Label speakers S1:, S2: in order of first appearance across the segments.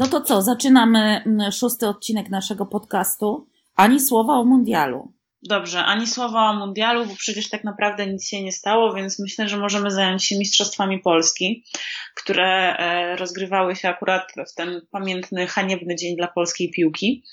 S1: No to co, zaczynamy mm, szósty odcinek naszego podcastu. Ani słowa o mundialu.
S2: Dobrze, ani słowa o mundialu, bo przecież tak naprawdę nic się nie stało, więc myślę, że możemy zająć się Mistrzostwami Polski, które e, rozgrywały się akurat w ten pamiętny, haniebny dzień dla polskiej piłki.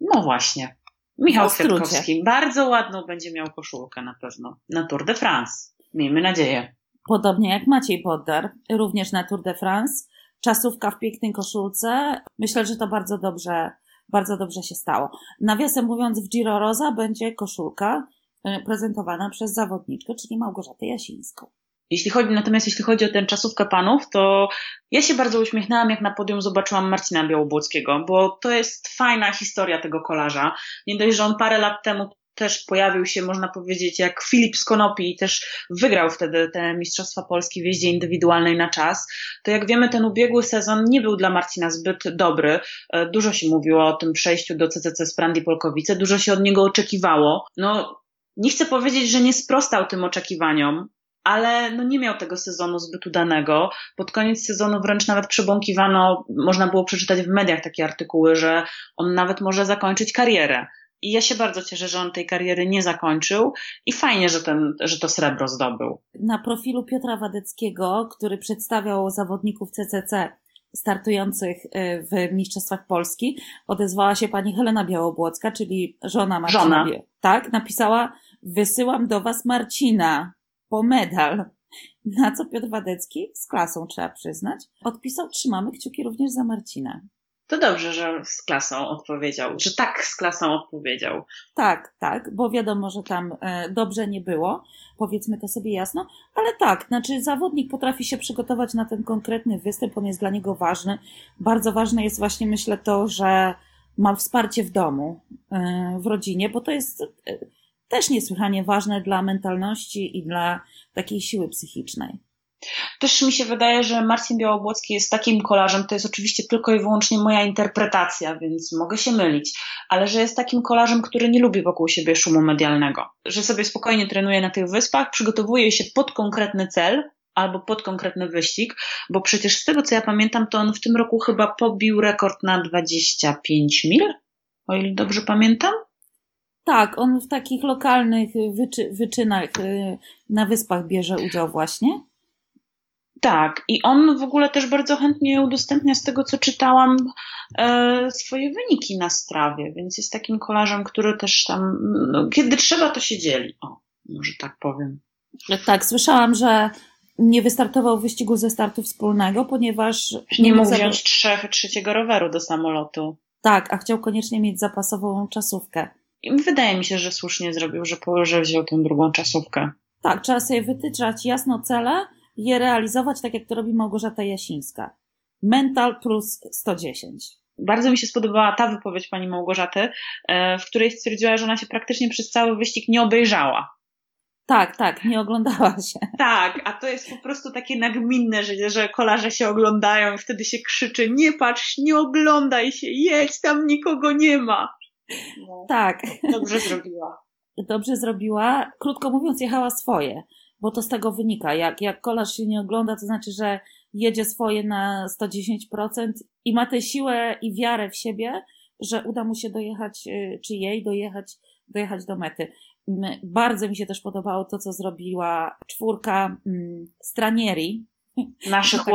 S2: No właśnie. Michał Kwiatkowski bardzo ładną będzie miał koszulkę na pewno na Tour de France. Miejmy nadzieję.
S1: Podobnie jak Maciej Poddar, również na Tour de France. Czasówka w pięknej koszulce. Myślę, że to bardzo dobrze, bardzo dobrze się stało. Nawiasem mówiąc, w Giro Rosa będzie koszulka e, prezentowana przez zawodniczkę, czyli Małgorzatę Jasińską.
S2: Jeśli chodzi, natomiast jeśli chodzi o tę czasówkę panów, to ja się bardzo uśmiechnęłam, jak na podium zobaczyłam Marcina Białobłockiego, bo to jest fajna historia tego kolarza. Nie dość, że on parę lat temu też pojawił się, można powiedzieć, jak Filip Skonopi i też wygrał wtedy te Mistrzostwa Polski w jeździe indywidualnej na czas, to jak wiemy, ten ubiegły sezon nie był dla Marcina zbyt dobry. E, dużo się mówiło o tym przejściu do CCC z Prandi Polkowice, dużo się od niego oczekiwało. No, nie chcę powiedzieć, że nie sprostał tym oczekiwaniom, ale no nie miał tego sezonu zbyt udanego. Pod koniec sezonu wręcz nawet przebąkiwano, można było przeczytać w mediach takie artykuły, że on nawet może zakończyć karierę. I ja się bardzo cieszę, że on tej kariery nie zakończył i fajnie, że, ten, że to srebro zdobył.
S1: Na profilu Piotra Wadeckiego, który przedstawiał zawodników CCC startujących y, w Mistrzostwach Polski, odezwała się pani Helena Białobłocka, czyli żona Marcina.
S2: Żona.
S1: Tak, napisała, wysyłam do was Marcina po medal. Na co Piotr Wadecki, z klasą trzeba przyznać, odpisał, trzymamy kciuki również za Marcina.
S2: To dobrze, że z klasą odpowiedział, że tak z klasą odpowiedział.
S1: Tak, tak, bo wiadomo, że tam e, dobrze nie było, powiedzmy to sobie jasno, ale tak, znaczy zawodnik potrafi się przygotować na ten konkretny występ, on jest dla niego ważny. Bardzo ważne jest właśnie, myślę, to, że ma wsparcie w domu, e, w rodzinie, bo to jest e, też niesłychanie ważne dla mentalności i dla takiej siły psychicznej.
S2: Też mi się wydaje, że Marcin Białobłocki jest takim kolarzem, to jest oczywiście tylko i wyłącznie moja interpretacja, więc mogę się mylić, ale że jest takim kolarzem, który nie lubi wokół siebie szumu medialnego. Że sobie spokojnie trenuje na tych wyspach, przygotowuje się pod konkretny cel, albo pod konkretny wyścig, bo przecież z tego co ja pamiętam, to on w tym roku chyba pobił rekord na 25 mil, o ile dobrze pamiętam.
S1: Tak, on w takich lokalnych wyczy, wyczynach y, na wyspach bierze udział właśnie.
S2: Tak, i on w ogóle też bardzo chętnie udostępnia z tego, co czytałam, e, swoje wyniki na strawie, więc jest takim kolarzem, który też tam, no, kiedy trzeba, to się dzieli. O, może tak powiem.
S1: Tak, słyszałam, że nie wystartował w wyścigu ze startu wspólnego, ponieważ.
S2: Nie, nie mógł wziąć trzech, trzeciego roweru do samolotu.
S1: Tak, a chciał koniecznie mieć zapasową czasówkę.
S2: I wydaje mi się, że słusznie zrobił, że, że wziął tę drugą czasówkę.
S1: Tak, trzeba sobie wytyczać jasno cele je realizować tak, jak to robi Małgorzata Jasińska. Mental plus 110.
S2: Bardzo mi się spodobała ta wypowiedź pani Małgorzaty, e, w której stwierdziła, że ona się praktycznie przez cały wyścig nie obejrzała.
S1: Tak, tak, nie oglądała się.
S2: Tak, a to jest po prostu takie nagminne, że, że kolarze się oglądają i wtedy się krzyczy, nie patrz, nie oglądaj się, jedź, tam nikogo nie ma.
S1: No, tak.
S2: Dobrze zrobiła.
S1: Dobrze zrobiła. Krótko mówiąc, jechała swoje bo to z tego wynika. Jak, jak kolarz się nie ogląda, to znaczy, że jedzie swoje na 110% i ma tę siłę i wiarę w siebie, że uda mu się dojechać, y, czy jej dojechać, dojechać do mety. Bardzo mi się też podobało to, co zrobiła czwórka mm, Stranieri.
S2: Naszych tak.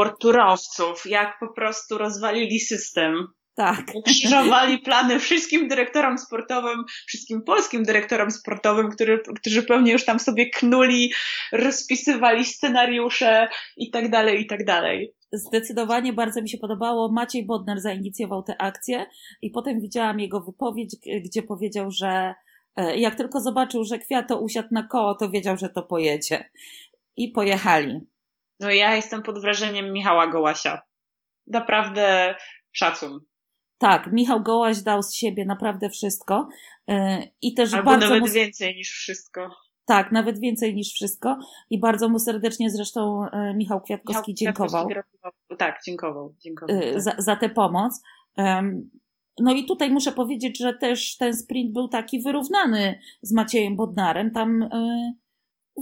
S2: jak po prostu rozwalili system.
S1: Tak.
S2: Ukrzyżowali plany wszystkim dyrektorom sportowym, wszystkim polskim dyrektorom sportowym, który, którzy pewnie już tam sobie knuli, rozpisywali scenariusze i tak dalej, i tak dalej.
S1: Zdecydowanie bardzo mi się podobało. Maciej Bodnar zainicjował tę akcję i potem widziałam jego wypowiedź, gdzie powiedział, że e, jak tylko zobaczył, że Kwiato usiadł na koło, to wiedział, że to pojedzie. I pojechali.
S2: No ja jestem pod wrażeniem Michała Gołasia. Naprawdę szacun.
S1: Tak, Michał Gołaś dał z siebie naprawdę wszystko. E, I też
S2: Albo
S1: bardzo
S2: nawet
S1: mu...
S2: więcej niż wszystko.
S1: Tak, nawet więcej niż wszystko. I bardzo mu serdecznie zresztą e, Michał Kwiatkowski Michał dziękował.
S2: Kwiatkowski, tak, dziękował. dziękował
S1: tak. Za, za tę pomoc. No i tutaj muszę powiedzieć, że też ten sprint był taki wyrównany z Maciejem Bodnarem. Tam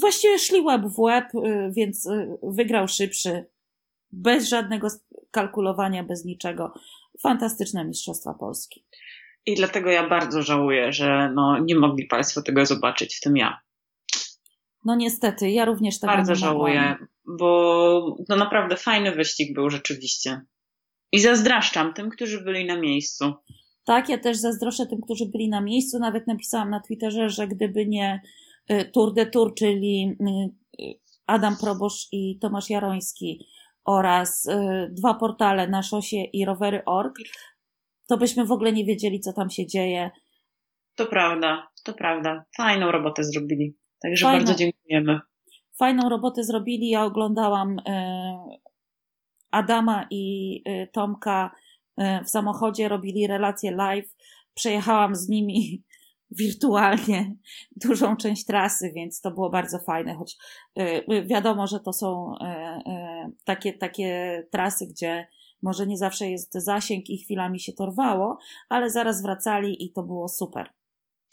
S1: właściwie szli łeb w łeb, więc wygrał szybszy. Bez żadnego kalkulowania, bez niczego. Fantastyczne Mistrzostwa Polski.
S2: I dlatego ja bardzo żałuję, że no, nie mogli Państwo tego zobaczyć, w tym ja.
S1: No niestety, ja również tego
S2: Bardzo żałuję, bo no naprawdę fajny wyścig był rzeczywiście. I zazdraszczam tym, którzy byli na miejscu.
S1: Tak, ja też zazdroszczę tym, którzy byli na miejscu. Nawet napisałam na Twitterze, że gdyby nie y, Tour de Tour, czyli y, Adam Probosz i Tomasz Jaroński oraz y, dwa portale na szosie i rowery.org, to byśmy w ogóle nie wiedzieli, co tam się dzieje.
S2: To prawda, to prawda. Fajną robotę zrobili. Także
S1: Fajną.
S2: bardzo dziękujemy.
S1: Fajną robotę zrobili. Ja oglądałam y, Adama i y, Tomka w samochodzie, robili relacje live. Przejechałam z nimi wirtualnie dużą część trasy, więc to było bardzo fajne, choć wiadomo, że to są takie, takie trasy, gdzie może nie zawsze jest zasięg i chwilami się to rwało, ale zaraz wracali i to było super.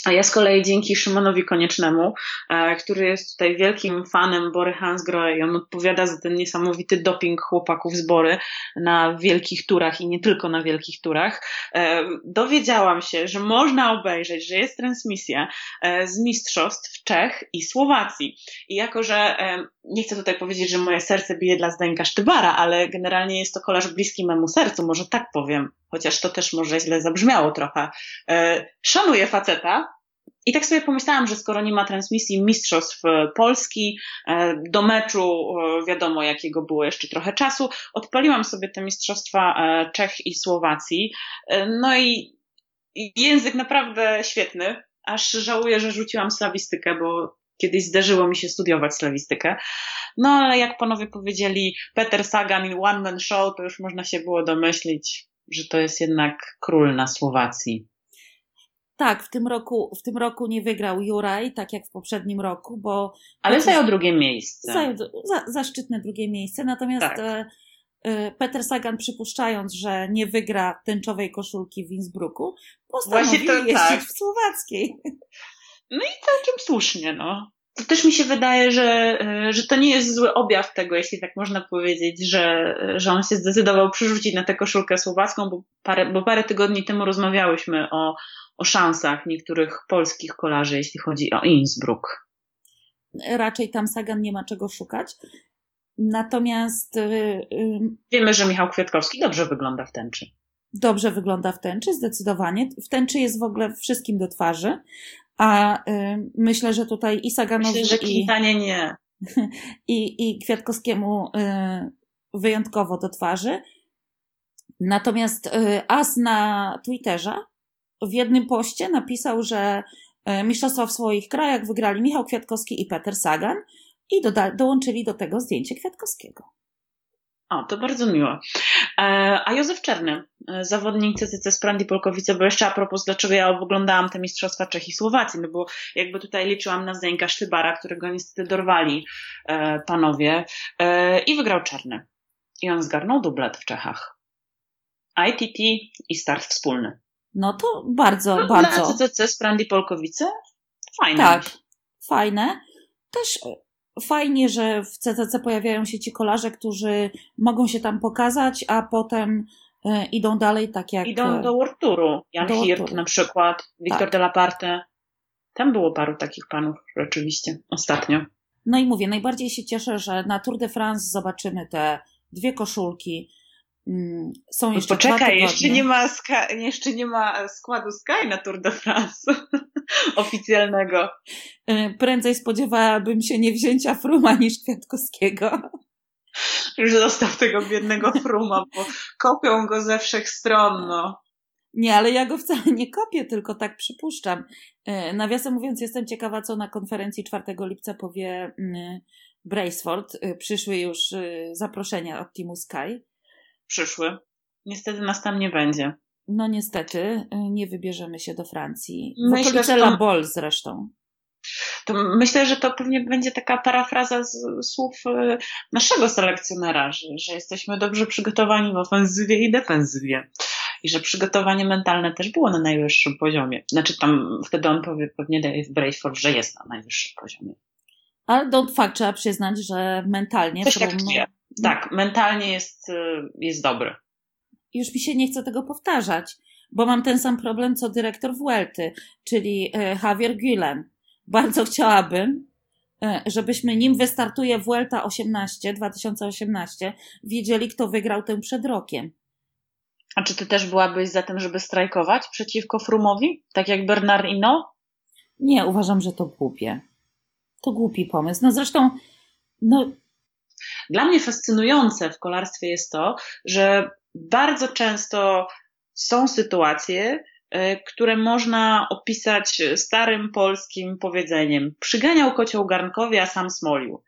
S2: A ja z kolei dzięki Szymonowi Koniecznemu, e, który jest tutaj wielkim fanem Bory Hansgrohe i on odpowiada za ten niesamowity doping chłopaków z Bory na wielkich turach i nie tylko na wielkich turach, e, dowiedziałam się, że można obejrzeć, że jest transmisja e, z mistrzostw Czech i Słowacji. I jako, że nie chcę tutaj powiedzieć, że moje serce bije dla Zdeńka Sztybara, ale generalnie jest to kolarz bliski memu sercu, może tak powiem, chociaż to też może źle zabrzmiało trochę. E, szanuję faceta, i tak sobie pomyślałam, że skoro nie ma transmisji Mistrzostw e, Polski, e, do meczu wiadomo jakiego było jeszcze trochę czasu, odpaliłam sobie te Mistrzostwa Czech i Słowacji. No i język naprawdę świetny, aż żałuję, że rzuciłam slawistykę, bo kiedyś zdarzyło mi się studiować slawistykę. No ale jak panowie powiedzieli Peter Sagan i One Man Show, to już można się było domyślić, że to jest jednak król na Słowacji.
S1: Tak, w tym roku, w tym roku nie wygrał Juraj, tak jak w poprzednim roku, bo
S2: Ale
S1: Chociaż-
S2: zajął drugie miejsce.
S1: zajął za, zaszczytne drugie miejsce. Natomiast
S2: Tak.
S1: e, e, Peter Sagan, przypuszczając, że nie wygra tęczowej koszulki w Innsbrucku, postanowił
S2: Właśnie to
S1: jeździć
S2: tak.
S1: w Słowackiej.
S2: Całkiem słusznie, no. To też mi się wydaje, że, y, że to nie jest zły objaw tego, jeśli tak można powiedzieć, że, że on się zdecydował przerzucić na tę koszulkę słowacką, bo parę, bo parę tygodni temu rozmawiałyśmy o, o szansach niektórych polskich kolarzy, jeśli chodzi o Innsbruck.
S1: Raczej tam Sagan nie ma czego szukać. Natomiast e, e,
S2: Wiemy, że Michał Kwiatkowski dobrze wygląda w tęczy.
S1: dobrze wygląda w tęczy, zdecydowanie. W tęczy jest w ogóle wszystkim do twarzy. A e, myślę, że tutaj i Saganowi
S2: Myślę, że
S1: i,
S2: Quintanie nie.
S1: i, i Kwiatkowskiemu y, wyjątkowo do twarzy. Natomiast y, As na Twitterze w jednym poście napisał, że y, mistrzostwa w swoich krajach wygrali Michał Kwiatkowski i Peter Sagan i doda- dołączyli do tego zdjęcie Kwiatkowskiego.
S2: O, to bardzo miło. E, A Józef Czerny, e, zawodnik CCC z Prandi Polkowice, bo jeszcze a propos, dlaczego ja oglądałam te Mistrzostwa Czech i Słowacji, no bo jakby tutaj liczyłam na Zdeńka Sztybara, którego niestety dorwali e, panowie i wygrał Czerny. I on zgarnął dublet w Czechach. ITT i start wspólny.
S1: No to bardzo,
S2: No,
S1: bardzo.
S2: Na CCC z Prandi Polkowice fajne.
S1: Tak, fajne. Też fajnie, że w CCC pojawiają się ci kolarze, którzy mogą się tam pokazać, a potem e, idą dalej tak jak...
S2: Idą do World Touru. Jan
S1: do
S2: Hirt na przykład, Wiktor
S1: Tak.
S2: de la Parte. Tam było paru takich panów rzeczywiście ostatnio.
S1: No i mówię, najbardziej się cieszę, że na Tour de France zobaczymy te dwie koszulki. Mm, Są jeszcze dwa
S2: Poczekaj, jeszcze nie, ma jeszcze nie ma składu Sky na Tour de France oficjalnego.
S1: Y, Prędzej spodziewałabym się nie wzięcia Fruma niż Kwiatkowskiego.
S2: Już zostaw tego biednego fruma, bo kopią go ze wszech stron, no.
S1: Nie, ale ja go wcale nie kopię, tylko tak przypuszczam. Y, Nawiasem mówiąc, jestem ciekawa, co na konferencji 4 lipca powie y, Braceford. Y, Przyszły już zaproszenia od Teamu Sky.
S2: Przyszły. Niestety nas tam nie będzie.
S1: No niestety, y, nie wybierzemy się do Francji. W
S2: Myślę,
S1: okolice La Bol zresztą.
S2: To myślę, że to pewnie będzie taka parafraza z słów e, naszego selekcjonera, że, że jesteśmy dobrze przygotowani w ofensywie i defensywie. I że przygotowanie mentalne też było na najwyższym poziomie. Znaczy tam wtedy on powie pewnie Dave Braceford, że jest na najwyższym poziomie.
S1: Ale do fakt trzeba przyznać, że mentalnie
S2: Coś
S1: Froome-
S2: tak czuje. Tak, mentalnie jest, e, jest dobry.
S1: już mi się nie chce tego powtarzać, bo mam ten sam problem co dyrektor Vuelty, czyli e, Javier Gulen. Bardzo chciałabym, e, żebyśmy nim wystartuje Vuelta 18, 2018, wiedzieli, kto wygrał tę przed rokiem.
S2: A czy ty też byłabyś za tym, żeby strajkować przeciwko Frumowi? Tak jak Bernard Ino?
S1: Nie, uważam, że to głupie. To głupi pomysł. No zresztą, no.
S2: Dla mnie fascynujące w kolarstwie jest to, że bardzo często są sytuacje, e, które można opisać starym polskim powiedzeniem. Przyganiał kocioł garnkowi, a sam smolił.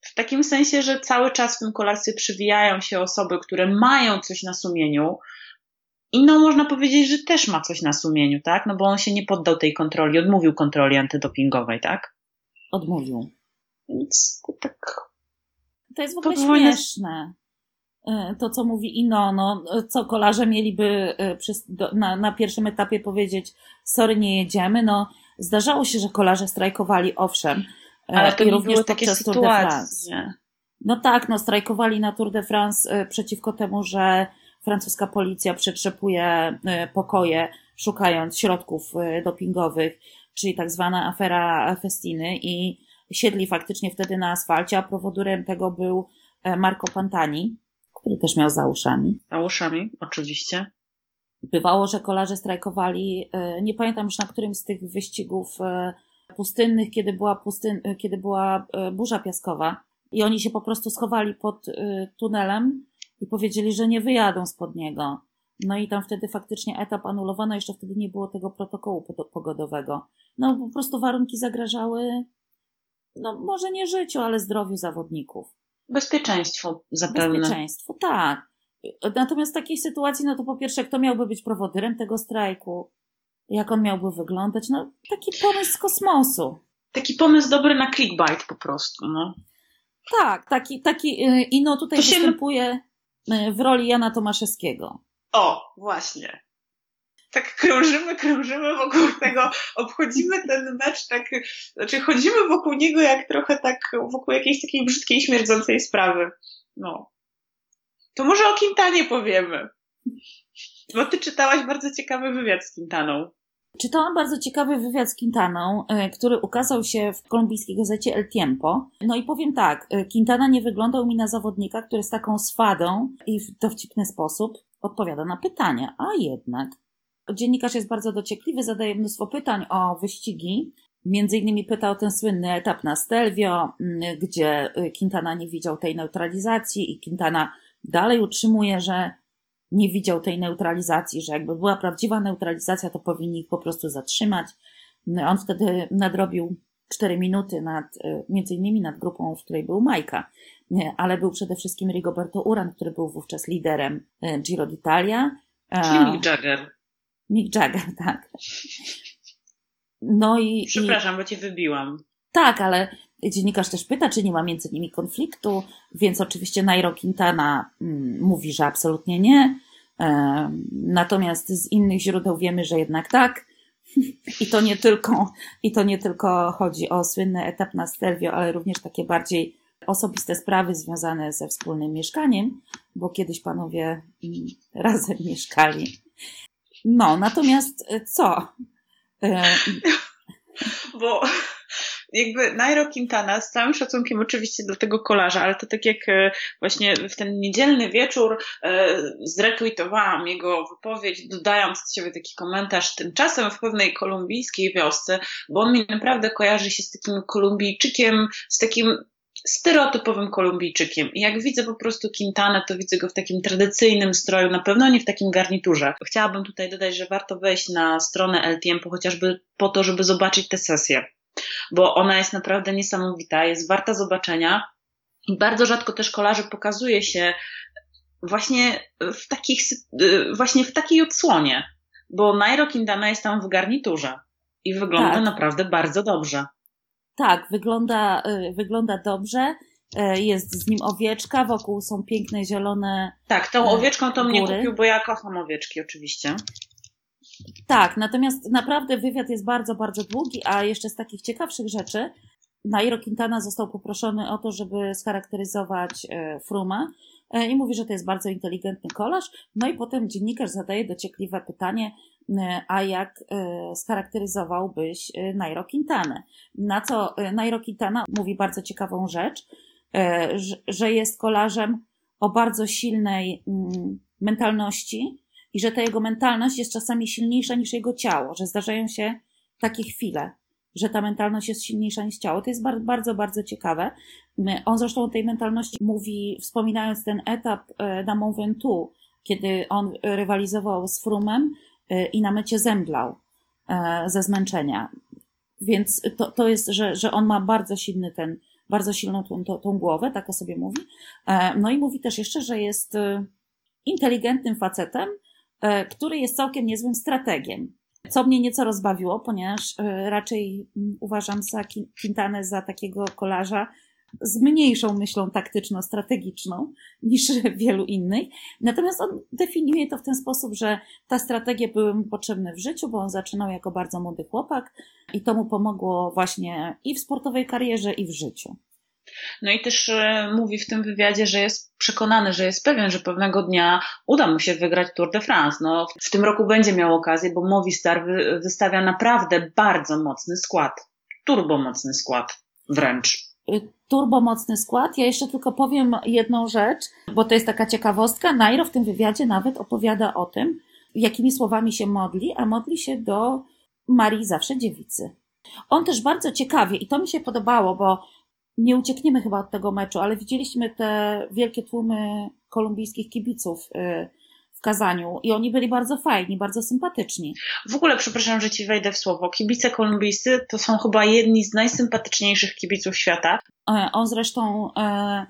S2: W takim sensie, że cały czas w tym kolarstwie przywijają się osoby, które mają coś na sumieniu. I no, można powiedzieć, że też ma coś na sumieniu, tak? No bo on się nie poddał tej kontroli, odmówił kontroli antydopingowej, tak?
S1: Odmówił.
S2: Więc tak.
S1: To jest w ogóle śmieszne. E, to, co mówi Ino, no, co kolarze mieliby e, na, na pierwszym etapie powiedzieć, sorry, nie jedziemy. No, zdarzało się, że kolarze strajkowali, owszem.
S2: E, Ale to I również takie sytuacje.
S1: No tak, no, strajkowali na Tour de France przeciwko temu, że francuska policja przetrzepuje pokoje, szukając środków dopingowych, czyli tak zwana afera Festiny i siedli faktycznie wtedy na asfalcie, a powodurem tego był Marco Pantani, który też miał za uszami.
S2: Za uszami, oczywiście.
S1: Bywało, że kolarze strajkowali, e, nie pamiętam już na którym z tych wyścigów e, pustynnych, kiedy była, pustyn, e, kiedy była burza piaskowa i oni się po prostu schowali pod tunelem i powiedzieli, że nie wyjadą spod niego. No i tam wtedy faktycznie etap anulowano, jeszcze wtedy nie było tego protokołu pogodowego. No po prostu warunki zagrażały, no może nie życiu, ale zdrowiu zawodników.
S2: Bezpieczeństwo zapewne.
S1: Bezpieczeństwo, tak. Natomiast w takiej sytuacji, no to po pierwsze, kto miałby być prowodyrem tego strajku? Jak on miałby wyglądać? No, taki pomysł z kosmosu.
S2: Taki pomysł dobry na clickbait po prostu, no.
S1: Tak, taki, taki, y, i no tutaj to występuje się... w roli Jana Tomaszewskiego.
S2: O, właśnie tak krążymy, krążymy wokół tego, obchodzimy ten mecz tak, znaczy chodzimy wokół niego jak trochę tak wokół jakiejś takiej brzydkiej, śmierdzącej sprawy. No. To może o Quintanie powiemy. Bo ty czytałaś bardzo ciekawy wywiad z Quintaną.
S1: Czytałam bardzo ciekawy wywiad z Quintaną, e, który ukazał się w kolumbijskiej gazecie El Tiempo. No i powiem tak, e, Quintana nie wyglądał mi na zawodnika, który z taką swadą i w dowcipny sposób odpowiada na pytania, a jednak Dziennikarz jest bardzo dociekliwy, zadaje mnóstwo pytań o wyścigi. Między innymi pyta o ten słynny etap na Stelvio, mm, gdzie y, Quintana nie widział tej neutralizacji i Quintana dalej utrzymuje, że nie widział tej neutralizacji, że jakby była prawdziwa neutralizacja, to powinni ich po prostu zatrzymać. No, on wtedy nadrobił 4 minuty nad, y, między innymi nad grupą, w której był Majka, ale był przede wszystkim Rigoberto Uran, który był wówczas liderem y, Giro d'Italia.
S2: Czyli Mick Jagger.
S1: Mick Jagger, tak. No i.
S2: Przepraszam,
S1: i...
S2: bo cię wybiłam.
S1: Tak, ale dziennikarz też pyta, czy nie ma między nimi konfliktu, więc oczywiście Nairo Quintana mm, mówi, że absolutnie nie. Natomiast z innych źródeł wiemy, że jednak tak. I to nie tylko, i to nie tylko chodzi o słynny etap na Stelvio, ale również takie bardziej osobiste sprawy związane ze wspólnym mieszkaniem, bo kiedyś panowie mm, razem mieszkali. No, natomiast e, co? E,
S2: Bo jakby Nairo Quintana, z całym szacunkiem oczywiście do tego kolarza, ale to tak jak e, właśnie w ten niedzielny wieczór zretweetowałam jego wypowiedź, dodając z siebie taki komentarz tymczasem w pewnej kolumbijskiej wiosce, bo on mi naprawdę kojarzy się z takim Kolumbijczykiem, z takim stereotypowym Kolumbijczykiem. I jak widzę po prostu Quintanę, to widzę go w takim tradycyjnym stroju, na pewno nie w takim garniturze. Chciałabym tutaj dodać, że warto wejść na stronę El Tiempo, chociażby po to, żeby zobaczyć tę sesję, bo ona jest naprawdę niesamowita, jest warta zobaczenia. I bardzo rzadko też kolarzy pokazuje się właśnie w takich, właśnie w takiej odsłonie, bo Nairo Quintana jest tam w garniturze i wygląda tak. naprawdę bardzo dobrze.
S1: Tak, wygląda, y, wygląda dobrze. Y, jest z nim owieczka, wokół są piękne zielone.
S2: Tak, tą y, owieczką to góry. mnie kupił, bo ja kocham owieczki oczywiście.
S1: Tak, natomiast naprawdę wywiad jest bardzo, bardzo długi, a jeszcze z takich ciekawszych rzeczy, Nairo Quintana został poproszony o to, żeby scharakteryzować Fruma i mówi, że to jest bardzo inteligentny kolarz. No i potem dziennikarz zadaje dociekliwe pytanie, a jak scharakteryzowałbyś Nairo Quintanę? Na co Nairo Quintana mówi bardzo ciekawą rzecz, że jest kolarzem o bardzo silnej mm, mentalności i że ta jego mentalność jest czasami silniejsza niż jego ciało, że zdarzają się takie chwile że ta mentalność jest silniejsza niż ciało. To jest bardzo, bardzo ciekawe. On zresztą o tej mentalności mówi, wspominając ten etap e, na Mont Ventoux, kiedy on rywalizował z Frumem e, i na mecie zemdlał e, ze zmęczenia. Więc to, to jest, że, że on ma bardzo silny ten, bardzo silną tą, tą, tą głowę, tak o sobie mówi. No i mówi też jeszcze, że jest inteligentnym facetem, który jest całkiem niezłym strategiem. Co mnie nieco rozbawiło, ponieważ e, raczej mm, uważam za Quintanę za takiego kolarza z mniejszą myślą taktyczno-strategiczną niż wielu innych. Natomiast on definiuje to w ten sposób, że ta strategia były mu potrzebne w życiu, bo on zaczynał jako bardzo młody chłopak i to mu pomogło właśnie i w sportowej karierze, i w życiu.
S2: No i też e, mówi w tym wywiadzie, że jest przekonany, że jest pewien, że pewnego dnia uda mu się wygrać Tour de France. No, w tym roku będzie miał okazję, bo Movistar wystawia naprawdę bardzo mocny skład. Turbo mocny skład wręcz.
S1: Y, turbo mocny skład. Ja jeszcze tylko powiem jedną rzecz, bo to jest taka ciekawostka. Nairo w tym wywiadzie nawet opowiada o tym, jakimi słowami się modli, a modli się do Marii zawsze dziewicy. On też bardzo ciekawie, i to mi się podobało, bo nie uciekniemy chyba od tego meczu, ale widzieliśmy te wielkie tłumy kolumbijskich kibiców y, w Kazaniu i oni byli bardzo fajni, bardzo sympatyczni.
S2: W ogóle, przepraszam, że ci wejdę w słowo, kibice kolumbijscy to są chyba jedni z najsympatyczniejszych kibiców świata.
S1: E, on zresztą, e,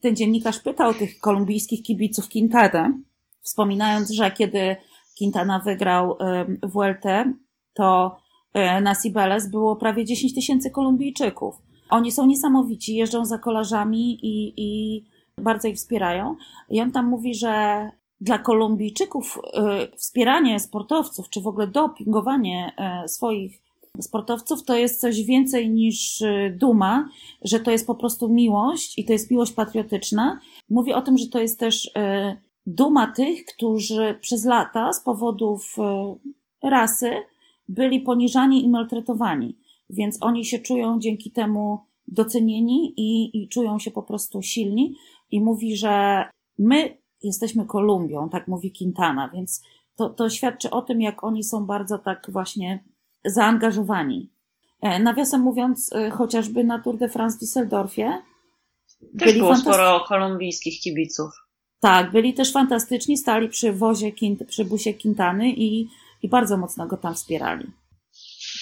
S1: ten dziennikarz pytał tych kolumbijskich kibiców Quintana, wspominając, że kiedy Quintana wygrał WLT, to e, na Cibeles było prawie 10 tysięcy Kolumbijczyków. Oni są niesamowici, jeżdżą za kolarzami i, i bardzo ich wspierają. I on tam mówi, że dla Kolumbijczyków y, wspieranie sportowców, czy w ogóle dopingowanie y, swoich sportowców to jest coś więcej niż y, duma, że to jest po prostu miłość i to jest miłość patriotyczna. Mówi o tym, że to jest też duma tych, którzy przez lata z powodów rasy byli poniżani i maltretowani więc oni się czują dzięki temu docenieni i, i czują się po prostu silni i mówi, że my jesteśmy Kolumbią, tak mówi Quintana, więc to, to świadczy o tym, jak oni są bardzo tak właśnie zaangażowani. E, nawiasem mówiąc, e, chociażby na Tour de France w Düsseldorfie
S2: też było sporo kolumbijskich kibiców.
S1: Tak, byli też fantastyczni, stali przy wozie, przy busie Quintany i, i bardzo mocno go tam wspierali.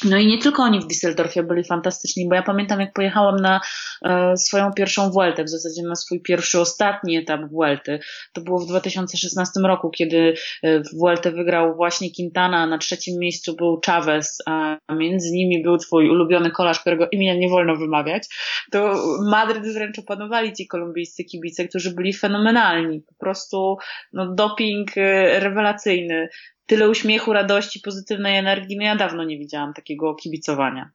S2: No i nie tylko oni w Düsseldorfie byli fantastyczni, bo ja pamiętam, jak pojechałam na e, swoją pierwszą Vueltę, w zasadzie na swój pierwszy, ostatni etap Vuelty. To było w 2016 roku, kiedy e, Vueltę wygrał właśnie Quintana, a na trzecim miejscu był Chavez, a między nimi był twój ulubiony kolarz, którego imienia nie wolno wymawiać. To Madryt wręcz opanowali ci kolumbijscy kibice, którzy byli fenomenalni. Po prostu no, doping e, rewelacyjny tyle uśmiechu, radości, pozytywnej energii. No ja dawno nie widziałam takiego kibicowania.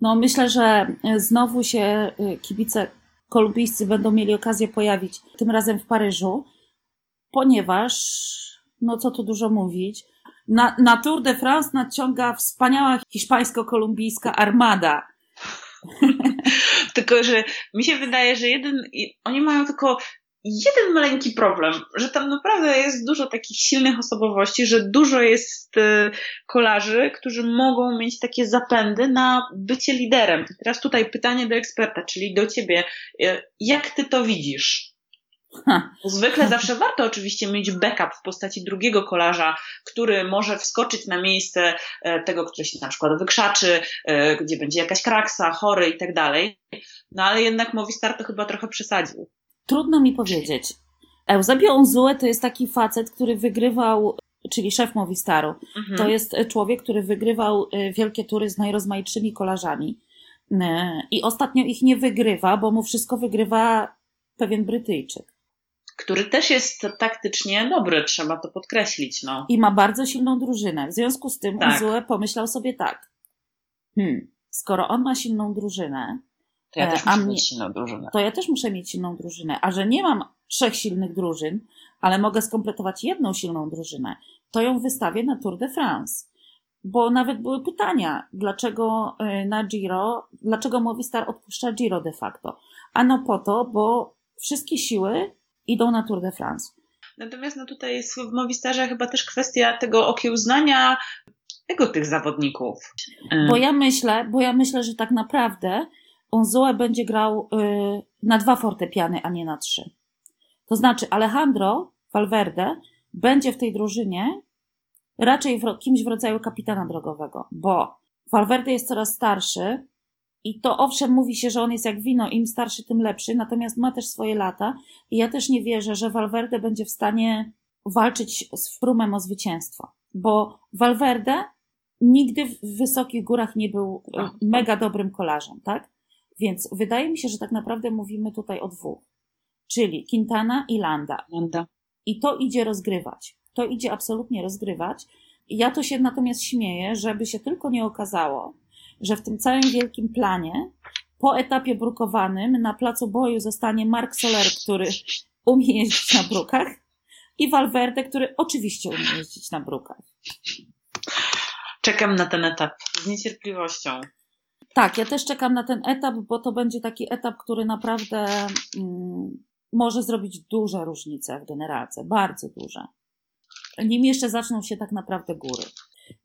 S1: No myślę, że e, znowu się e, kibice kolumbijscy będą mieli okazję pojawić, tym razem w Paryżu, ponieważ, no co tu dużo mówić, na, na Tour de France nadciąga wspaniała hiszpańsko-kolumbijska armada.
S2: tylko, że mi się wydaje, że jeden, oni mają tylko jeden maleńki problem, że tam naprawdę jest dużo takich silnych osobowości, że dużo jest y, kolarzy, którzy mogą mieć takie zapędy na bycie liderem. I teraz tutaj pytanie do eksperta, czyli do ciebie. Y, jak ty to widzisz? Zwykle zawsze warto oczywiście mieć backup w postaci drugiego kolarza, który może wskoczyć na miejsce e, tego, który się na przykład wykrzaczy, e, gdzie będzie jakaś kraksa, chory i tak dalej. No ale jednak Movistar to chyba trochę przesadził.
S1: Trudno mi powiedzieć. Eusebio Unzue to jest taki facet, który wygrywał, czyli szef Movistaru. Mhm. To jest człowiek, który wygrywał e, wielkie tury z najrozmaitszymi kolarzami. E, I ostatnio ich nie wygrywa, bo mu wszystko wygrywa pewien Brytyjczyk.
S2: Który też jest taktycznie dobry, trzeba to podkreślić. No.
S1: I ma bardzo silną drużynę. W związku z tym tak. Unzue pomyślał sobie tak. Hmm, skoro on ma silną drużynę,
S2: to ja e, też muszę mnie, mieć silną drużynę.
S1: To ja też muszę mieć silną drużynę. A że nie mam trzech silnych drużyn, ale mogę skompletować jedną silną drużynę, to ją wystawię na Tour de France. Bo nawet były pytania, dlaczego y, na Giro, dlaczego Movistar odpuszcza Giro de facto. Ano po to, bo wszystkie siły idą na Tour de France.
S2: Natomiast no tutaj jest w Movistarze chyba też kwestia tego okiełznania ego tych zawodników.
S1: Bo ja myślę, bo ja myślę, że tak naprawdę Onzoe będzie grał y, na dwa fortepiany, a nie na trzy. To znaczy Alejandro Valverde będzie w tej drużynie raczej w, kimś w rodzaju kapitana drogowego, bo Valverde jest coraz starszy i to owszem mówi się, że on jest jak wino, im starszy, tym lepszy, natomiast ma też swoje lata i ja też nie wierzę, że Valverde będzie w stanie walczyć z Frumem o zwycięstwo, bo Valverde nigdy w wysokich górach nie był e, mega dobrym kolarzem, tak? Więc wydaje mi się, że tak naprawdę mówimy tutaj o dwóch, czyli Quintana i Landa.
S2: Landa.
S1: I to idzie rozgrywać. To idzie absolutnie rozgrywać. Ja to się natomiast śmieję, żeby się tylko nie okazało, że w tym całym wielkim planie po etapie brukowanym na placu boju zostanie Mark Soler, który umie jeździć na brukach i Valverde, który oczywiście umie jeździć na brukach.
S2: Czekam na ten etap z niecierpliwością.
S1: Tak, ja też czekam na ten etap, bo to będzie taki etap, który naprawdę mm, może zrobić duże różnice w generalce, bardzo duże. Nim jeszcze zaczną się tak naprawdę góry.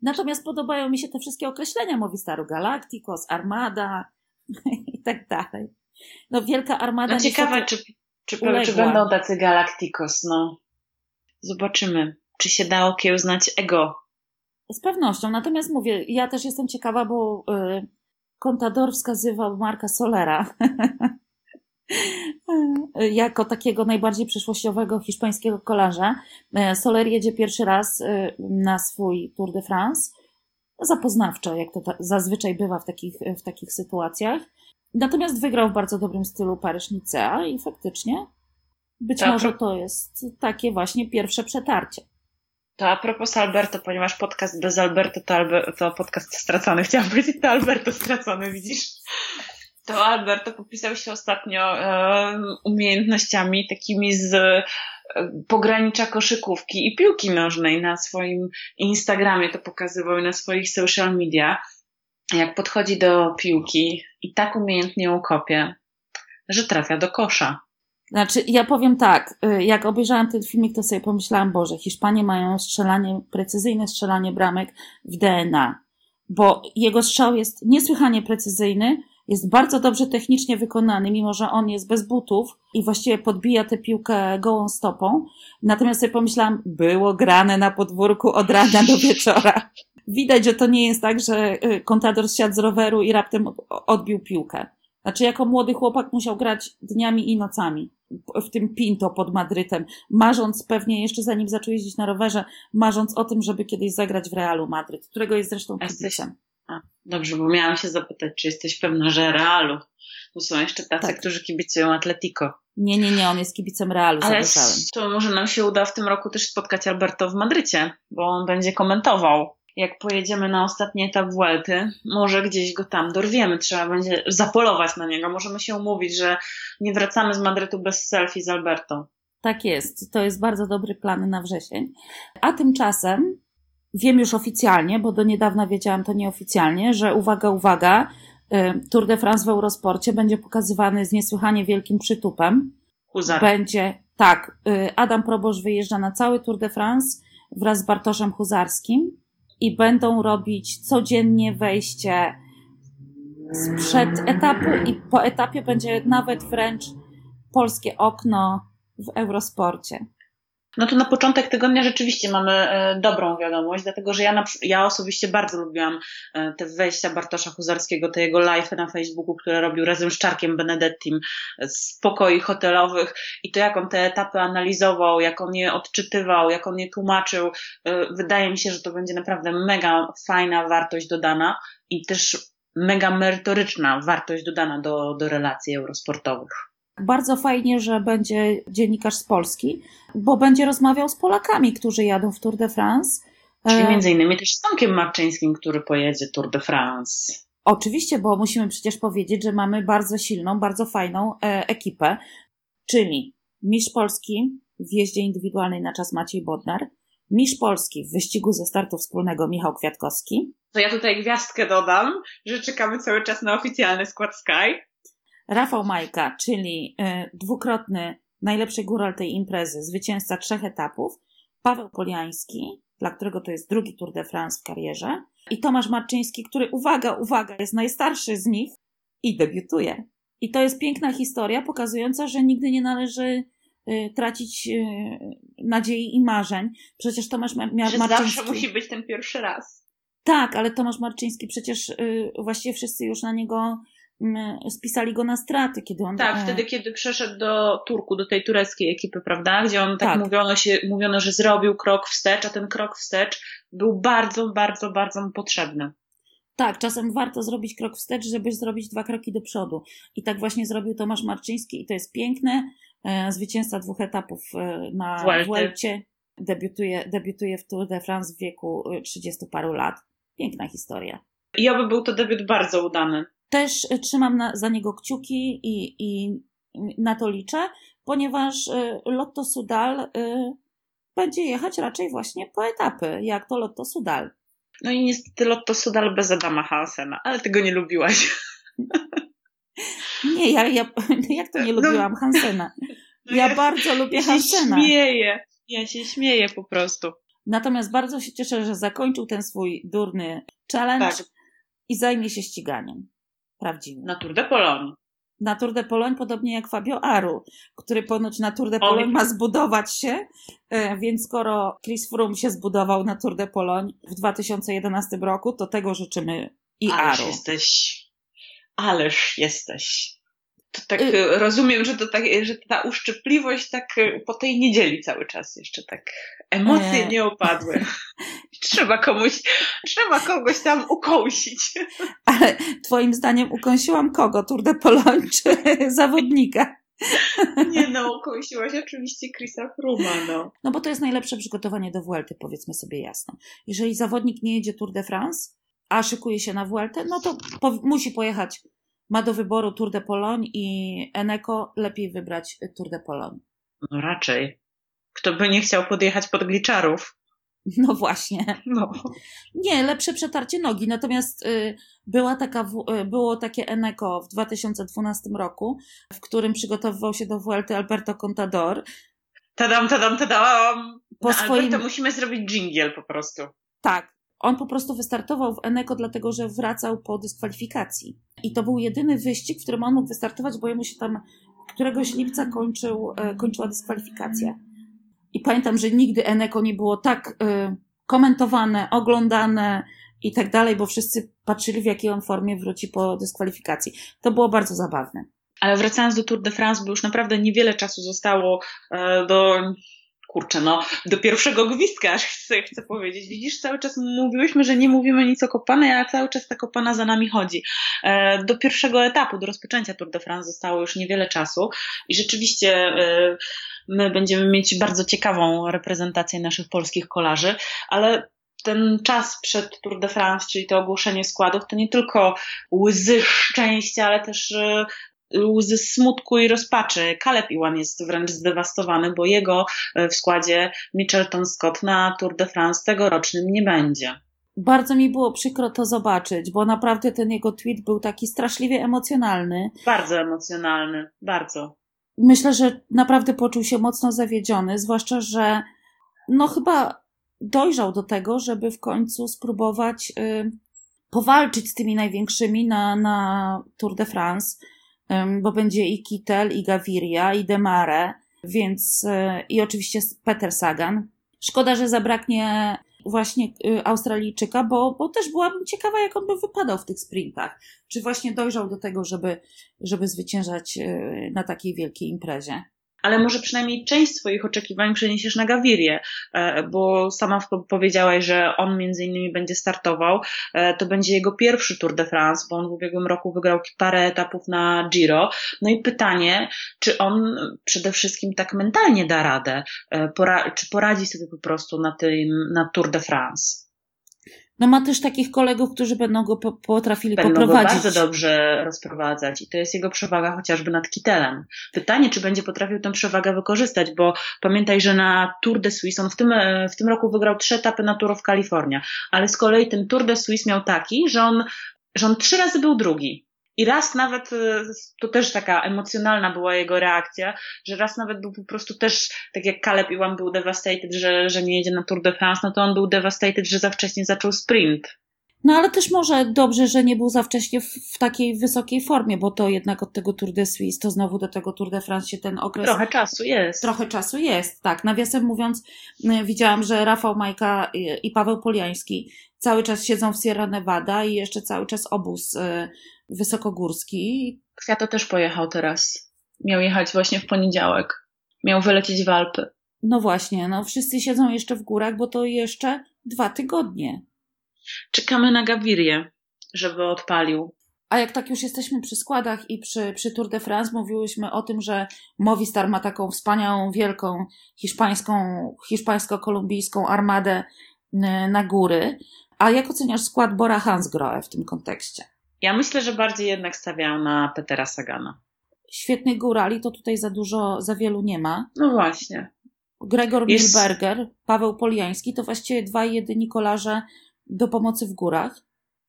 S1: Natomiast podobają mi się te wszystkie określenia Movistaru Galacticos, Armada i tak dalej. No wielka armada.
S2: No ciekawe, czy, czy, czy będą tacy Galacticos, no. Zobaczymy, czy się da okiełznać ego.
S1: Z pewnością. Natomiast mówię, ja też jestem ciekawa, bo y, Contador wskazywał Marka Solera jako takiego najbardziej przyszłościowego hiszpańskiego kolarza. E, Soler jedzie pierwszy raz e, na swój Tour de France, zapoznawczo, jak to zazwyczaj bywa w takich, w takich sytuacjach. Natomiast wygrał w bardzo dobrym stylu Paryż-Nicea i faktycznie być tak. może to jest takie właśnie pierwsze przetarcie.
S2: To a propos Alberto, ponieważ podcast bez Alberto to, Alber, to podcast stracony, chciałam powiedzieć, to Alberto stracony, widzisz? To Alberto popisał się ostatnio e, umiejętnościami takimi z e, pogranicza koszykówki i piłki nożnej na swoim Instagramie, to pokazywał na swoich social media, jak podchodzi do piłki i tak umiejętnie ją kopie, że trafia do kosza.
S1: Znaczy, ja powiem tak, y, jak obejrzałam ten filmik, to sobie pomyślałam, Boże, Hiszpanie mają strzelanie, precyzyjne strzelanie bramek w DNA, bo jego strzał jest niesłychanie precyzyjny, jest bardzo dobrze technicznie wykonany, mimo że on jest bez butów i właściwie podbija tę piłkę gołą stopą. Natomiast sobie pomyślałam, było grane na podwórku od rana do wieczora. Widać, że to nie jest tak, że y, kontador zsiadł z roweru i raptem odbił piłkę. Znaczy, jako młody chłopak musiał grać dniami i nocami w tym Pinto pod Madrytem, marząc pewnie jeszcze zanim zaczął jeździć na rowerze, marząc o tym, żeby kiedyś zagrać w Realu Madryt, którego jest zresztą kibicem.
S2: A, dobrze, bo miałam się zapytać, czy jesteś pewna, że Realu. Bo są jeszcze tacy, tak. którzy kibicują Atletico.
S1: Nie, nie, nie, on jest kibicem Realu,
S2: Ale to może nam się uda w tym roku też spotkać Alberto w Madrycie, bo on będzie komentował jak pojedziemy na ostatni etap Vuelty, może gdzieś go tam dorwiemy, trzeba będzie zapolować na niego. Możemy się umówić, że nie wracamy z Madrytu bez selfie z Alberto.
S1: Tak jest, to jest bardzo dobry plan na wrzesień. A tymczasem wiem już oficjalnie, bo do niedawna wiedziałam to nieoficjalnie, że uwaga, uwaga, y, Tour de France w Eurosporcie będzie pokazywany z niesłychanie wielkim przytupem.
S2: Huzar.
S1: Będzie, tak, y, Adam Probosz wyjeżdża na cały Tour de France wraz z Bartoszem Huzarskim i będą robić codziennie wejście sprzed etapu i po etapie będzie nawet wręcz polskie okno w Eurosporcie.
S2: No to na początek tygodnia rzeczywiście mamy e, dobrą wiadomość, dlatego że ja, na, ja osobiście bardzo lubiłam e, te wejścia Bartosza Huzarskiego, te jego live na Facebooku, które robił razem z Czarkiem Benedettim z pokoi hotelowych i to jak on te etapy analizował, jak on je odczytywał, jak on je tłumaczył. E, wydaje mi się, że to będzie naprawdę mega fajna wartość dodana i też mega merytoryczna wartość dodana do, do relacji eurosportowych.
S1: Bardzo fajnie, że będzie dziennikarz z Polski, bo będzie rozmawiał z Polakami, którzy jadą w Tour de France.
S2: Czyli e, między innymi też z Tomkiem Marczyńskim, który pojedzie Tour de France.
S1: Oczywiście, bo musimy przecież powiedzieć, że mamy bardzo silną, bardzo fajną e, ekipę, czyli Mistrz Polski w jeździe indywidualnej na czas Maciej Bodnar, Mistrz Polski w wyścigu ze startu wspólnego Michał Kwiatkowski.
S2: To ja tutaj gwiazdkę dodam, że czekamy cały czas na oficjalny skład Sky.
S1: Rafał Majka, czyli y, dwukrotny najlepszy góral tej imprezy, zwycięzca trzech etapów, Paweł Poliański, dla którego to jest drugi Tour de France w karierze, i Tomasz Marczyński, który, uwaga, uwaga, jest najstarszy z nich i debiutuje. I to jest piękna historia pokazująca, że nigdy nie należy y, tracić y, nadziei i marzeń. Przecież Tomasz Ma- Ma-
S2: Że
S1: Marczyński...
S2: zawsze musi być ten pierwszy raz.
S1: Tak, ale Tomasz Marczyński przecież y, właściwie wszyscy już na niego spisali go na straty, kiedy on...
S2: Tak,
S1: e,
S2: wtedy kiedy przeszedł do Turku, do tej tureckiej ekipy, prawda? Gdzie on tak,
S1: Tak.
S2: Mówiono, się, mówiono, że zrobił krok wstecz, a ten krok wstecz był bardzo, bardzo, bardzo mu potrzebny.
S1: Tak, czasem warto zrobić krok wstecz, żeby zrobić dwa kroki do przodu. I tak właśnie zrobił Tomasz Marczyński i to jest piękne. E, Zwycięzca dwóch etapów e, na. Vuelcie. Debiutuje, debiutuje w Tour de France w wieku e, 30 paru lat. Piękna historia.
S2: I oby był to debiut bardzo udany.
S1: Też trzymam na, za niego kciuki i, i na to liczę, ponieważ e, Lotto Sudal e, będzie jechać raczej właśnie po etapy, jak to Lotto Sudal.
S2: No i niestety Lotto Sudal bez Adama Hansena, ale ty go nie lubiłaś.
S1: Nie, ja, ja jak to nie
S2: No.
S1: lubiłam Hansena?
S2: No
S1: Ja bardzo lubię
S2: ja się
S1: Hansena.
S2: śmieję. Ja się śmieję po prostu.
S1: Natomiast bardzo się cieszę, że zakończył ten swój durny challenge
S2: Tak.
S1: i zajmie się ściganiem. Prawdziwym.
S2: Na Tour de Pologne.
S1: Na Tour de Pologne, podobnie jak Fabio Aru, który ponoć na Tour de Pologne ma zbudować się, e, więc skoro Chris Froome się zbudował na Tour de Pologne w 2011 roku, to tego życzymy i
S2: Ależ
S1: Aru.
S2: jesteś. Ależ jesteś. To tak
S1: Y-
S2: y, rozumiem, że to tak, że ta uszczypliwość tak y, po tej niedzieli cały czas jeszcze tak emocje
S1: Nie.
S2: nie opadły. trzeba komuś, trzeba kogoś tam ukąsić.
S1: Ale twoim zdaniem ukąsiłam kogo? Tour de Pologne czy zawodnika?
S2: Nie no, ukąsiłaś oczywiście Chrisa Fruma, no.
S1: No bo to jest najlepsze przygotowanie do Vuelty, powiedzmy sobie jasno. Jeżeli zawodnik nie jedzie Tour de France, a szykuje się na Vueltę, no to po, musi pojechać, ma do wyboru Tour de Pologne i Eneco, lepiej wybrać Tour de Pologne.
S2: No raczej. Kto by nie chciał podjechać pod gliczarów?
S1: No właśnie.
S2: No.
S1: Nie, lepsze przetarcie nogi. Natomiast y, była taka, y, było takie Eneco w 2012 roku, w którym przygotowywał się do Vuelty Alberto Contador.
S2: Tadam, tadam, tadam.
S1: Po
S2: no,
S1: swoim-
S2: Alberto, musimy zrobić dżingiel po prostu.
S1: Tak. On po prostu wystartował w Eneco, dlatego że wracał po dyskwalifikacji. I to był jedyny wyścig, w którym on mógł wystartować, bo jemu się tam któregoś lipca kończył, e, kończyła dyskwalifikacja. I pamiętam, że nigdy Eneco nie było tak e, komentowane, oglądane i tak dalej, bo wszyscy patrzyli, w jakiej on formie wróci po dyskwalifikacji. To było bardzo zabawne.
S2: Ale wracając do Tour de France, bo już naprawdę niewiele czasu zostało e, do. Kurczę, no, do pierwszego gwizdka, aż chcę, chcę powiedzieć. Widzisz, cały czas mówiłyśmy, że nie mówimy nic o kopanej, a cały czas ta kopana za nami chodzi. E, do pierwszego etapu, do rozpoczęcia Tour de France zostało już niewiele czasu i rzeczywiście e, my będziemy mieć bardzo ciekawą reprezentację naszych polskich kolarzy, ale ten czas przed Tour de France, czyli to ogłoszenie składów, to nie tylko łzy szczęścia, ale też e, łzy smutku i rozpaczy. Caleb Iwan jest wręcz zdewastowany, bo jego e, w składzie Mitchelton Scott na Tour de France tegorocznym nie będzie.
S1: Bardzo mi było przykro to zobaczyć, bo naprawdę ten jego tweet był taki straszliwie emocjonalny.
S2: Bardzo emocjonalny, bardzo.
S1: Myślę, że naprawdę poczuł się mocno zawiedziony, zwłaszcza, że no chyba dojrzał do tego, żeby w końcu spróbować y, powalczyć z tymi największymi na, na Tour de France, bo będzie i Kittel, i Gaviria, i Demare, więc y, i oczywiście Peter Sagan. Szkoda, że zabraknie właśnie y, Australijczyka, bo, bo też byłabym ciekawa, jak on by wypadał w tych sprintach. Czy właśnie dojrzał do tego, żeby, żeby zwyciężać y, na takiej wielkiej imprezie.
S2: Ale może przynajmniej część swoich oczekiwań przeniesiesz na Gawirię, e, bo sama powiedziałaś, że on między innymi będzie startował. E, To będzie jego pierwszy Tour de France, bo on w ubiegłym roku wygrał parę etapów na Giro. No i pytanie, czy on przede wszystkim tak mentalnie da radę, E, czy poradzi sobie po prostu na tym, na Tour de France?
S1: No ma też takich kolegów, którzy będą go po, potrafili
S2: będą
S1: poprowadzić.
S2: Go bardzo dobrze rozprowadzać i to jest jego przewaga chociażby nad Kitelem. Pytanie, czy będzie potrafił tę przewagę wykorzystać, bo pamiętaj, że na Tour de Suisse, on w tym, w tym roku wygrał trzy etapy na Tour of California, ale z kolei ten Tour de Suisse miał taki, że on, że on trzy razy był drugi. I raz nawet, y, to też taka emocjonalna była jego reakcja, że raz nawet był po prostu też, tak jak Caleb Iwan był devastated, że, że nie jedzie na Tour de France, no to on był devastated, że za wcześnie zaczął sprint.
S1: No ale też może dobrze, że nie był za wcześnie w, w, takiej wysokiej formie, bo to jednak od tego Tour de Suisse, to znowu do tego Tour de France się ten okres...
S2: Trochę czasu jest.
S1: Trochę czasu jest, tak. Nawiasem mówiąc, y, widziałam, że Rafał Majka i, i Paweł Poliański cały czas siedzą w Sierra Nevada i jeszcze cały czas obóz y, wysokogórski.
S2: Kwiato też pojechał teraz. Miał jechać właśnie w poniedziałek. Miał wylecieć w Alpy.
S1: No właśnie, no wszyscy siedzą jeszcze w górach, bo to jeszcze dwa tygodnie.
S2: Czekamy na Gavirię, żeby odpalił.
S1: A jak tak już jesteśmy przy składach i przy, przy Tour de France, mówiłyśmy o tym, że Movistar ma taką wspaniałą, wielką hiszpańską, hiszpańsko-kolumbijską armadę na góry. A jak oceniasz skład Bora Hansgrohe w tym kontekście?
S2: Ja myślę, że bardziej jednak stawiają na Petera Sagana.
S1: Świetnych górali to tutaj za dużo, za wielu nie ma.
S2: No właśnie.
S1: Gregor Jest... Milberger, Paweł Poliański to właściwie dwa jedyni kolarze do pomocy w górach.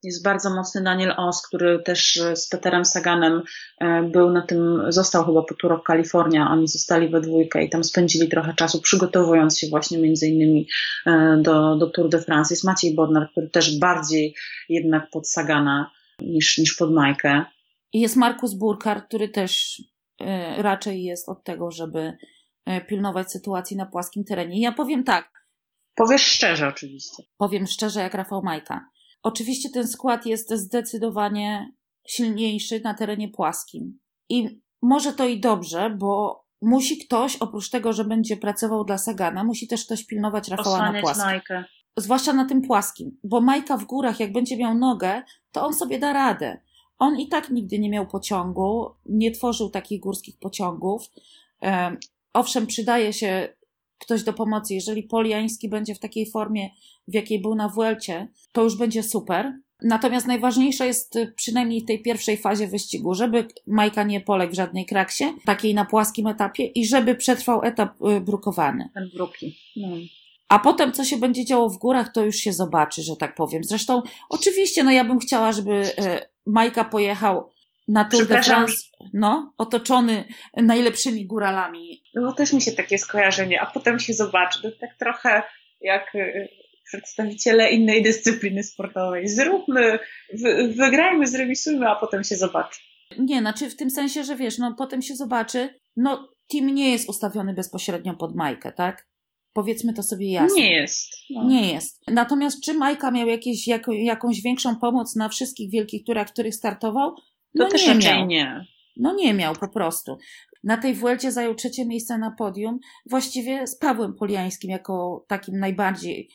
S2: Jest bardzo mocny Daniel Os, który też z Peterem Saganem e, był na tym, został chyba po Tour of California. Oni zostali we dwójkę i tam spędzili trochę czasu, przygotowując się właśnie między innymi e, do, do Tour de France. Jest Maciej Bodnar, który też bardziej jednak pod Sagana niż, niż pod Majkę.
S1: I jest Markus Burkhardt, który też y, raczej jest od tego, żeby y, pilnować sytuacji na płaskim terenie. Ja powiem tak.
S2: Powiesz szczerze, oczywiście.
S1: Powiem szczerze, jak Rafał Majka. Oczywiście ten skład jest zdecydowanie silniejszy na terenie płaskim. I może to i dobrze, bo musi ktoś, oprócz tego, że będzie pracował dla Sagana, musi też ktoś pilnować Rafała
S2: Osłaniać
S1: na płaskim.
S2: Majkę.
S1: Zwłaszcza na tym płaskim, bo Majka w górach, jak będzie miał nogę, to on sobie da radę. On i tak nigdy nie miał pociągu, nie tworzył takich górskich pociągów. Owszem, przydaje się ktoś do pomocy. Jeżeli Poliański będzie w takiej formie, w jakiej był na Vuelcie, to już będzie super. Natomiast najważniejsze jest y, przynajmniej w tej pierwszej fazie wyścigu, żeby Majka nie poległ w żadnej kraksie, takiej na płaskim etapie i żeby przetrwał etap y, brukowany.
S2: Ten bruki. No.
S1: A potem, co się będzie działo w górach, to już się zobaczy, że tak powiem. Zresztą, oczywiście, no ja bym chciała, żeby e, Majka pojechał na Tour de France, no, otoczony najlepszymi góralami.
S2: No też mi się takie skojarzenie, a potem się zobaczy. To tak trochę jak e, przedstawiciele innej dyscypliny sportowej. Zróbmy, wygrajmy, zremisujmy, a potem się zobaczy.
S1: Nie, znaczy w tym sensie, że wiesz, no potem się zobaczy, no team nie jest ustawiony bezpośrednio pod Majkę, tak? Powiedzmy to sobie jasno.
S2: Nie jest.
S1: No. Nie jest. Natomiast czy Majka miał jakieś, jako, jakąś większą pomoc na wszystkich wielkich turach, w których startował?
S2: No to też nie miał. nie.
S1: No nie miał po prostu. Na tej Vuelcie zajął trzecie miejsce na podium, właściwie z Pawłem Poliańskim jako takim najbardziej.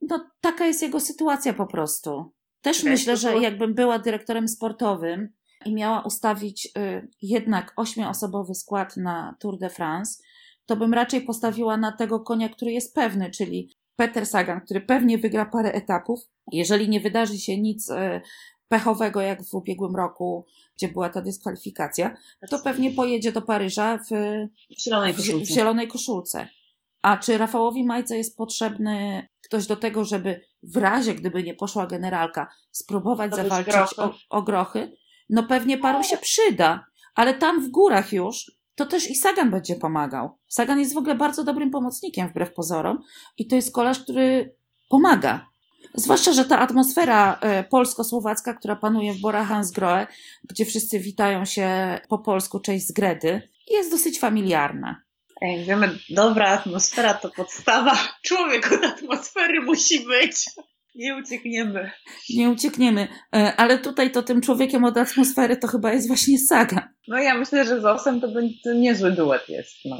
S1: No taka jest jego sytuacja po prostu. Też okay, myślę, że jakbym była dyrektorem sportowym i miała ustawić y, jednak ośmioosobowy skład na Tour de France, to bym raczej postawiła na tego konia, który jest pewny, czyli Peter Sagan, który pewnie wygra parę etapów. Jeżeli nie wydarzy się nic e, pechowego, jak w ubiegłym roku, gdzie była ta dyskwalifikacja, to pewnie pojedzie do Paryża w,
S2: w, zielonej,
S1: koszulce. w zielonej koszulce. A czy Rafałowi Majce jest potrzebny ktoś do tego, żeby w razie, gdyby nie poszła generalka, spróbować to zawalczyć o, o grochy? No pewnie paru się przyda, ale tam w górach już to też i Sagan będzie pomagał. Sagan jest w ogóle bardzo dobrym pomocnikiem, wbrew pozorom, i to jest kolarz, który pomaga. Zwłaszcza, że ta atmosfera e, polsko-słowacka, która panuje w Bora Hansgrohe, gdzie wszyscy witają się po polsku, cześć z Gredy, jest dosyć familiarna.
S2: Jak wiemy, dobra atmosfera to podstawa. Człowiek od atmosfery musi być. Nie uciekniemy.
S1: Nie uciekniemy. E, ale tutaj to tym człowiekiem od atmosfery to chyba jest właśnie Saga.
S2: No ja myślę, że z Osem to będzie niezły duet jest. No.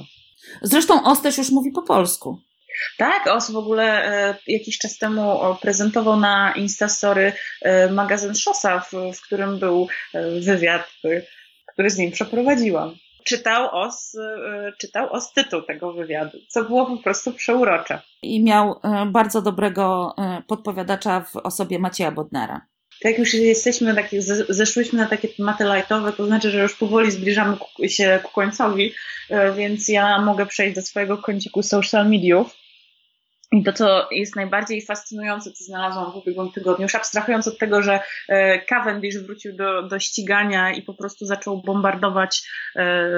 S1: Zresztą Os też już mówi po polsku.
S2: Tak, Os w ogóle e, jakiś czas temu prezentował na Instastory e, magazyn Szosa, w, w którym był wywiad, który z nim przeprowadziłam. Czytał os, czytał os tytuł tego wywiadu, co było po prostu przeurocze.
S1: I miał bardzo dobrego podpowiadacza w osobie Macieja Bodnara.
S2: Tak już jesteśmy, tak, zeszłyśmy na takie tematy lightowe, to znaczy, że już powoli zbliżamy się ku końcowi, więc ja mogę przejść do swojego kąciku social mediów. I to, co jest najbardziej fascynujące, co znalazłam w ubiegłym tygodniu, już abstrahując od tego, że e, Cavendish wrócił do, do ścigania i po prostu zaczął bombardować, e,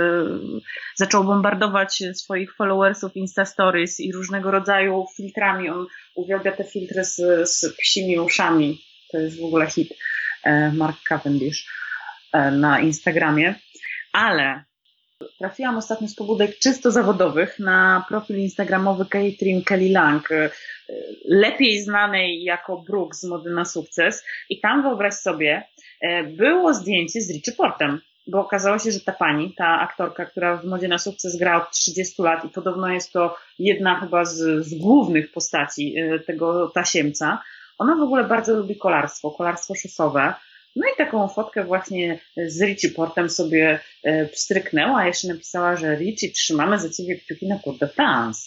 S2: zaczął bombardować swoich followersów Insta Stories i różnego rodzaju filtrami. On uwielbia te filtry z, z psimi uszami. To jest w ogóle hit e, Mark Cavendish na Instagramie. Ale Trafiłam ostatnio z pobudek czysto zawodowych na profil instagramowy Catherine Kelly Lang, e, lepiej znanej jako Brooke z Mody na Sukces. I tam wyobraź sobie, e, było zdjęcie z Richie Portem, bo okazało się, że ta pani, ta aktorka, która w Modzie na Sukces gra od 30 lat i podobno jest to jedna chyba z, z głównych postaci e, tego tasiemca, ona w ogóle bardzo lubi kolarstwo, kolarstwo szosowe. No i taką fotkę właśnie z Richie Portem sobie e, pstryknęła, a jeszcze napisała, że Richie, trzymamy za ciebie kciuki na Tour de France.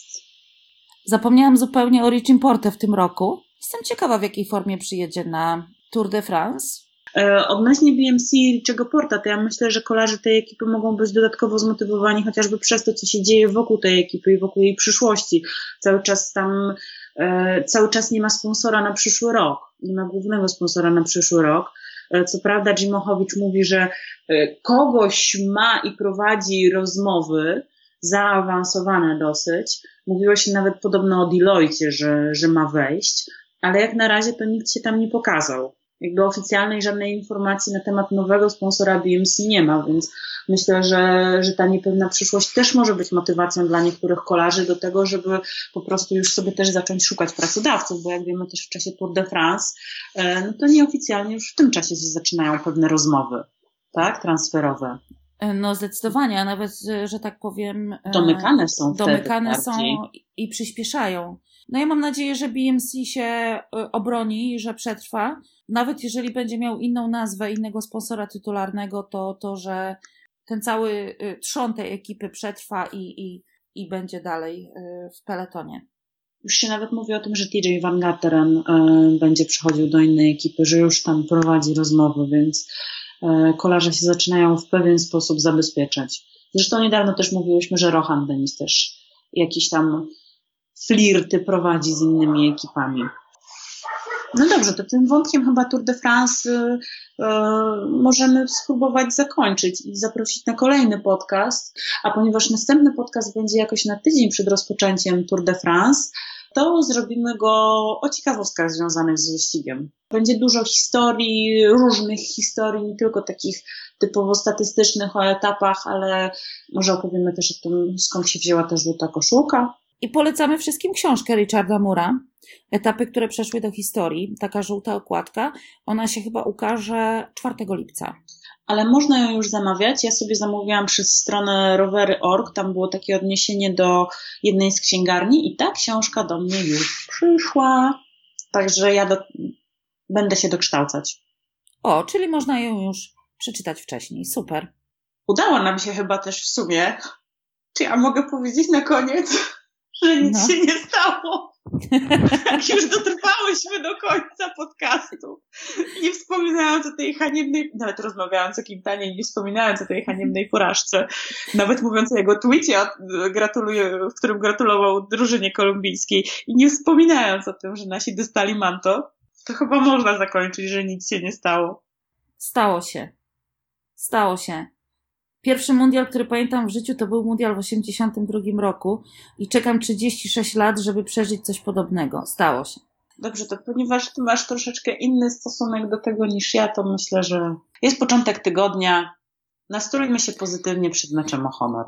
S1: Zapomniałam zupełnie o Richie Porte w tym roku. Jestem ciekawa, w jakiej formie przyjedzie na Tour de France.
S2: E, odnośnie BMC i Richiego Porta, to ja myślę, że kolarze tej ekipy mogą być dodatkowo zmotywowani chociażby przez to, co się dzieje wokół tej ekipy i wokół jej przyszłości. Cały czas tam, e, cały czas nie ma sponsora na przyszły rok. Nie ma głównego sponsora na przyszły rok. E, co prawda Jim Ochowicz mówi, że e, kogoś ma i prowadzi rozmowy, zaawansowane dosyć. Mówiło się nawet podobno o Deloitte, że, że ma wejść, ale jak na razie to nikt się tam nie pokazał jakby oficjalnej żadnej informacji na temat nowego sponsora BMC nie ma, więc myślę, że, że ta niepewna przyszłość też może być motywacją dla niektórych kolarzy do tego, żeby po prostu już sobie też zacząć szukać pracodawców, bo jak wiemy też w czasie Tour de France, e, no to nieoficjalnie już w tym czasie się zaczynają pewne rozmowy, tak, transferowe.
S1: E, no zdecydowanie, a nawet, że tak powiem...
S2: E, domykane są
S1: Domykane są i przyspieszają. No ja mam nadzieję, że BMC się obroni że przetrwa, nawet jeżeli będzie miał inną nazwę, innego sponsora tytularnego, to, to że ten cały trzon tej ekipy przetrwa i, i, i będzie dalej w peletonie.
S2: Już się nawet mówi o tym, że TJ Van Gateren będzie przechodził do innej ekipy, że już tam prowadzi rozmowy, więc kolarze się zaczynają w pewien sposób zabezpieczać. Zresztą niedawno też mówiłyśmy, że Rohan Denis też jakiś tam flirty prowadzi z innymi ekipami. No dobrze, to tym wątkiem chyba Tour de France y, y, możemy spróbować zakończyć i zaprosić na kolejny podcast, a ponieważ następny podcast będzie jakoś na tydzień przed rozpoczęciem Tour de France, to zrobimy go o ciekawostkach związanych z wyścigiem. Będzie dużo historii, różnych historii, nie tylko takich typowo statystycznych o etapach, ale może opowiemy też o tym, skąd się wzięła ta żółta koszulka.
S1: I polecamy wszystkim książkę Richarda Mura, Etapy, które przeszły do historii. Taka żółta okładka. Ona się chyba ukaże 4 lipca.
S2: Ale można ją już zamawiać. Ja sobie zamówiłam przez stronę rowery.org. Tam było takie odniesienie do jednej z księgarni i ta książka do mnie już przyszła. Także ja do... będę się dokształcać.
S1: O, czyli można ją już przeczytać wcześniej. Super.
S2: Udało nam się chyba też w sumie. Czy ja mogę powiedzieć na koniec? że nic no. się nie stało. Już dotrwałyśmy do końca podcastu. Nie wspominając o tej haniebnej, nawet rozmawiając o Quintanie, nie wspominając o tej haniebnej porażce. Nawet mówiąc o jego gratuluję, w którym gratulował drużynie kolumbijskiej i nie wspominając o tym, że nasi dostali manto, to chyba można zakończyć, że nic się nie stało.
S1: Stało się. Stało się. Pierwszy mundial, który pamiętam w życiu, to był mundial w 1982 roku i czekam 36 lat, żeby przeżyć coś podobnego. Stało się.
S2: Dobrze, to ponieważ ty masz troszeczkę inny stosunek do tego niż ja, to myślę, że jest początek tygodnia. Nastrójmy się pozytywnie przed meczem o honor.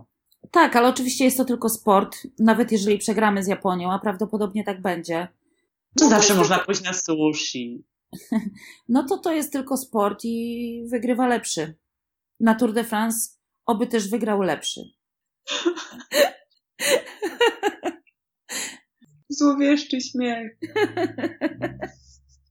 S1: Tak, ale oczywiście jest to tylko sport, nawet jeżeli przegramy z Japonią, a prawdopodobnie tak będzie.
S2: To no zawsze można pójść na sushi.
S1: No to to jest tylko sport i wygrywa lepszy. Na Tour de France Oby też wygrał lepszy.
S2: Złowieszczy śmiech.